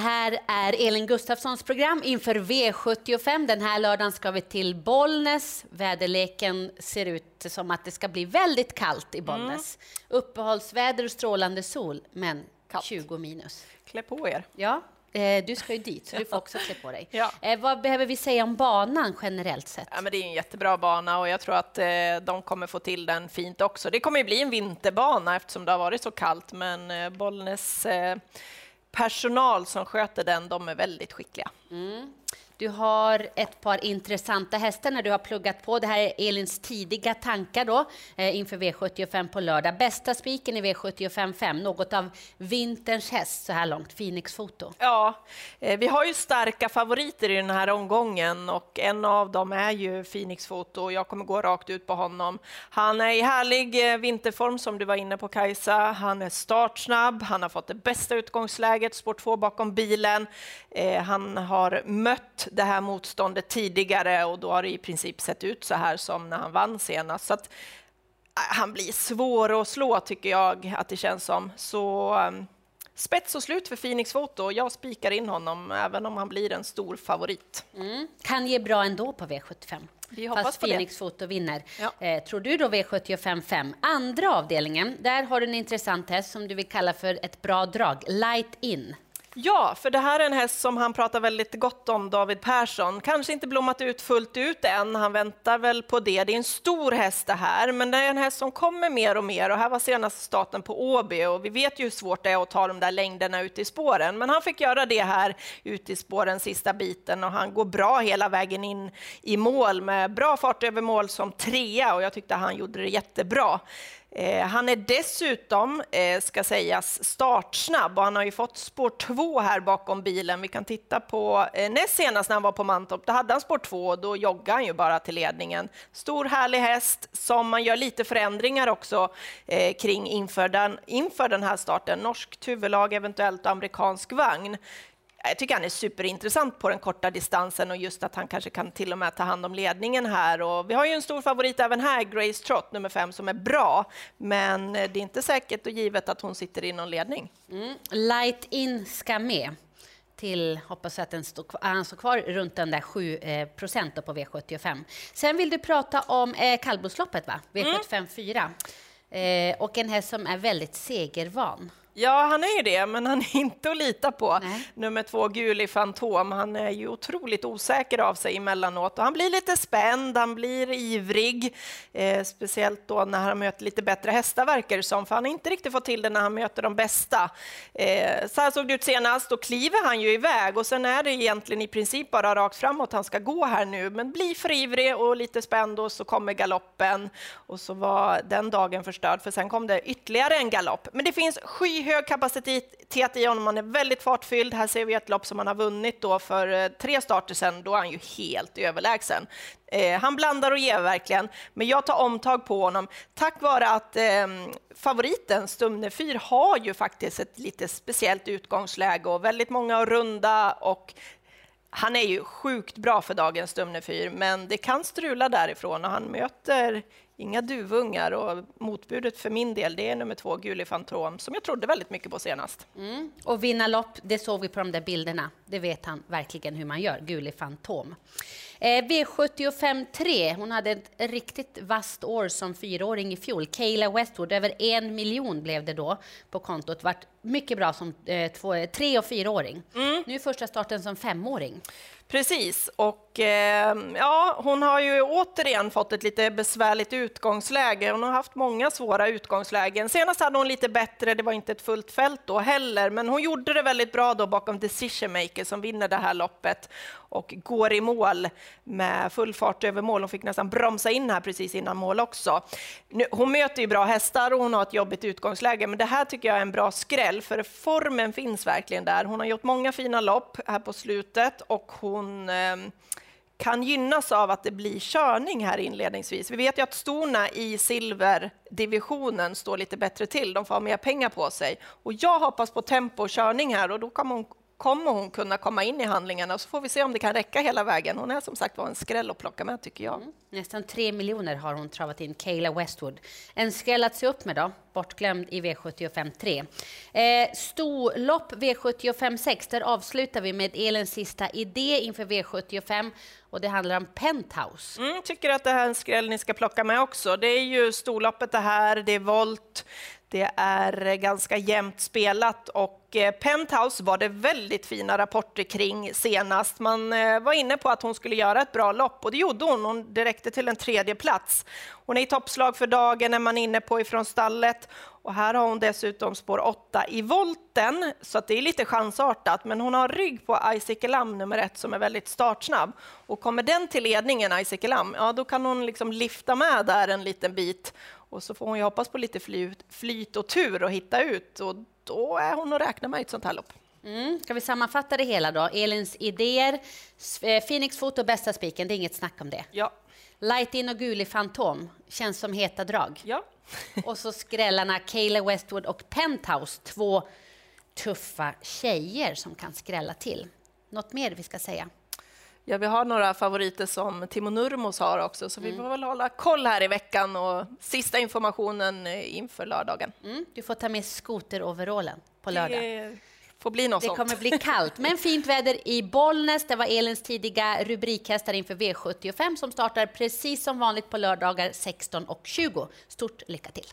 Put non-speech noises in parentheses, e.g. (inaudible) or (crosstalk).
här är Elin Gustafssons program inför V75. Den här lördagen ska vi till Bollnäs. Väderleken ser ut som att det ska bli väldigt kallt i Bollnäs. Mm. Uppehållsväder och strålande sol, men kallt. 20 minus. Klä på er. Ja, eh, du ska ju dit, så du får också klä på dig. (laughs) Ja. Eh, vad behöver vi säga om banan generellt sett? Ja, men det är en jättebra bana och jag tror att eh, de kommer få till den fint också. Det kommer ju bli en vinterbana eftersom det har varit så kallt, men Bollnäs personal som sköter den, de är väldigt skickliga. Mm. Du har ett par intressanta hästar när du har pluggat på. Det här är Elins tidiga tankar då eh, inför V75 på lördag. Bästa spiken i V75 5, något av vinterns häst så här långt, Phoenix Foto. Ja, eh, vi har ju starka favoriter i den här omgången och en av dem är ju Phoenix Foto. Jag kommer gå rakt ut på honom. Han är i härlig eh, vinterform som du var inne på Kajsa. Han är startsnabb, han har fått det bästa utgångsläget, spår 2 bakom bilen. Eh, han har mött det här motståndet tidigare och då har det i princip sett ut så här som när han vann senast. Så att, äh, han blir svår att slå tycker jag att det känns som. Så um, spets och slut för Phoenix Foto. Jag spikar in honom även om han blir en stor favorit. Mm. Kan ge bra ändå på V75. Vi hoppas Fast Phoenix Foto vinner. Ja. Eh, tror du då V75 5? Andra avdelningen, där har du en intressant häst som du vill kalla för ett bra drag, Light In. Ja, för det här är en häst som han pratar väldigt gott om, David Persson. Kanske inte blommat ut fullt ut än, han väntar väl på det. Det är en stor häst det här, men det är en häst som kommer mer och mer. Och här var senaste starten på Åby och vi vet ju hur svårt det är att ta de där längderna ut i spåren. Men han fick göra det här ute i spåren sista biten och han går bra hela vägen in i mål med bra fart över mål som trea och jag tyckte han gjorde det jättebra. Eh, han är dessutom, eh, ska sägas, startsnabb och han har ju fått spår 2 här bakom bilen. Vi kan titta på eh, näst senast när han var på Mantorp, då hade han spår 2 och då joggade han ju bara till ledningen. Stor härlig häst som man gör lite förändringar också eh, kring inför den, inför den här starten. Norskt huvudlag eventuellt och amerikansk vagn jag tycker han är superintressant på den korta distansen och just att han kanske kan till och med ta hand om ledningen här. Och vi har ju en stor favorit även här, Grace Trott, nummer fem, som är bra. Men det är inte säkert och givet att hon sitter i någon ledning. Mm. Light In ska med till, hoppas att den stod, han står kvar runt den där 7 eh, procent på V75. Sen vill du prata om eh, kallblodsloppet, va? V75 mm. 4. Eh, och en häst som är väldigt segervan. Ja, han är ju det, men han är inte att lita på. Nej. Nummer två, Guli Fantom, han är ju otroligt osäker av sig emellanåt och han blir lite spänd, han blir ivrig, eh, speciellt då när han möter lite bättre hästar verkar det som, för han har inte riktigt fått till det när han möter de bästa. Eh, så här såg det ut senast, då kliver han ju iväg och sen är det egentligen i princip bara rakt framåt han ska gå här nu, men blir för ivrig och lite spänd och så kommer galoppen och så var den dagen förstörd, för sen kom det ytterligare en galopp. Men det finns skyhög hög kapacitet i honom, han är väldigt fartfylld. Här ser vi ett lopp som han har vunnit då för eh, tre starter sedan, då är han ju helt överlägsen. Eh, han blandar och ger verkligen, men jag tar omtag på honom tack vare att eh, favoriten Stumne 4 har ju faktiskt ett lite speciellt utgångsläge och väldigt många runda och han är ju sjukt bra för dagens Stumne 4, men det kan strula därifrån och han möter inga duvungar och motbudet för min del det är nummer två, Guli Fantom, som jag trodde väldigt mycket på senast. Mm. Och vinna lopp, det såg vi på de där bilderna. Det vet han verkligen hur man gör, Guli Fantom. Eh, V75 3, hon hade ett riktigt vasst år som fyraåring i fjol. Kayla Westwood, över en miljon blev det då på kontot. Vart mycket bra som eh, två, tre och fyraåring. Mm. Nu är första starten som femåring. Precis, och eh, ja, hon har ju återigen fått ett lite besvärligt utgångsläge. Hon har haft många svåra utgångslägen. Senast hade hon lite bättre, det var inte ett fullt fält då heller, men hon gjorde det väldigt bra då bakom Decision Maker som vinner det här loppet och går i mål med full fart över mål. Hon fick nästan bromsa in här precis innan mål också. Nu, hon möter ju bra hästar och hon har ett jobbigt utgångsläge, men det här tycker jag är en bra skräll, för formen finns verkligen där. Hon har gjort många fina lopp här på slutet och hon eh, kan gynnas av att det blir körning här inledningsvis. Vi vet ju att storna i silverdivisionen står lite bättre till. De får ha mer pengar på sig och jag hoppas på tempo och körning här och då kommer hon kommer hon kunna komma in i handlingarna så får vi se om det kan räcka hela vägen. Hon är som sagt var en skräll att plocka med tycker jag. Mm. Nästan tre miljoner har hon travat in, Kayla Westwood. En skräll att se upp med då, bortglömd i V75 3. Eh, storlopp V75 6, där avslutar vi med Elens sista idé inför V75 och det handlar om Penthouse. Mm, tycker att det här är en skräll ni ska plocka med också. Det är ju storloppet det här, det är volt, det är ganska jämnt spelat och och eh, Penthouse var det väldigt fina rapporter kring senast. Man eh, var inne på att hon skulle göra ett bra lopp och det gjorde hon. Hon räckte till en tredje plats. Hon är i toppslag för dagen, är man inne på ifrån stallet. Och här har hon dessutom spår 8 i volten, så att det är lite chansartat. Men hon har rygg på Isaac nummer ett som är väldigt startsnabb. Och kommer den till ledningen, Isaac ja då kan hon liksom lyfta med där en liten bit och så får hon ju hoppas på lite flyt, flyt och tur och hitta ut och då är hon att räkna med i ett sånt här lopp. Mm. Ska vi sammanfatta det hela då? Elins idéer, eh, Phoenix Foto bästa spiken, det är inget snack om det. Ja. Light In och Guli Fantom känns som heta drag. Ja. (laughs) och så skrällarna Kayla Westwood och Penthouse, två tuffa tjejer som kan skrälla till. Något mer vi ska säga? Ja, vi har några favoriter som Timo Nurmos har också, så mm. vi får väl hålla koll här i veckan och sista informationen eh, inför lördagen. Mm. Du får ta med skoteroverallen på lördag. Det får bli något Det sånt. kommer bli (laughs) kallt, men fint väder i Bollnäs. Det var Elins tidiga rubrikhästar inför V75 som startar precis som vanligt på lördagar 16 och 20. Stort lycka till!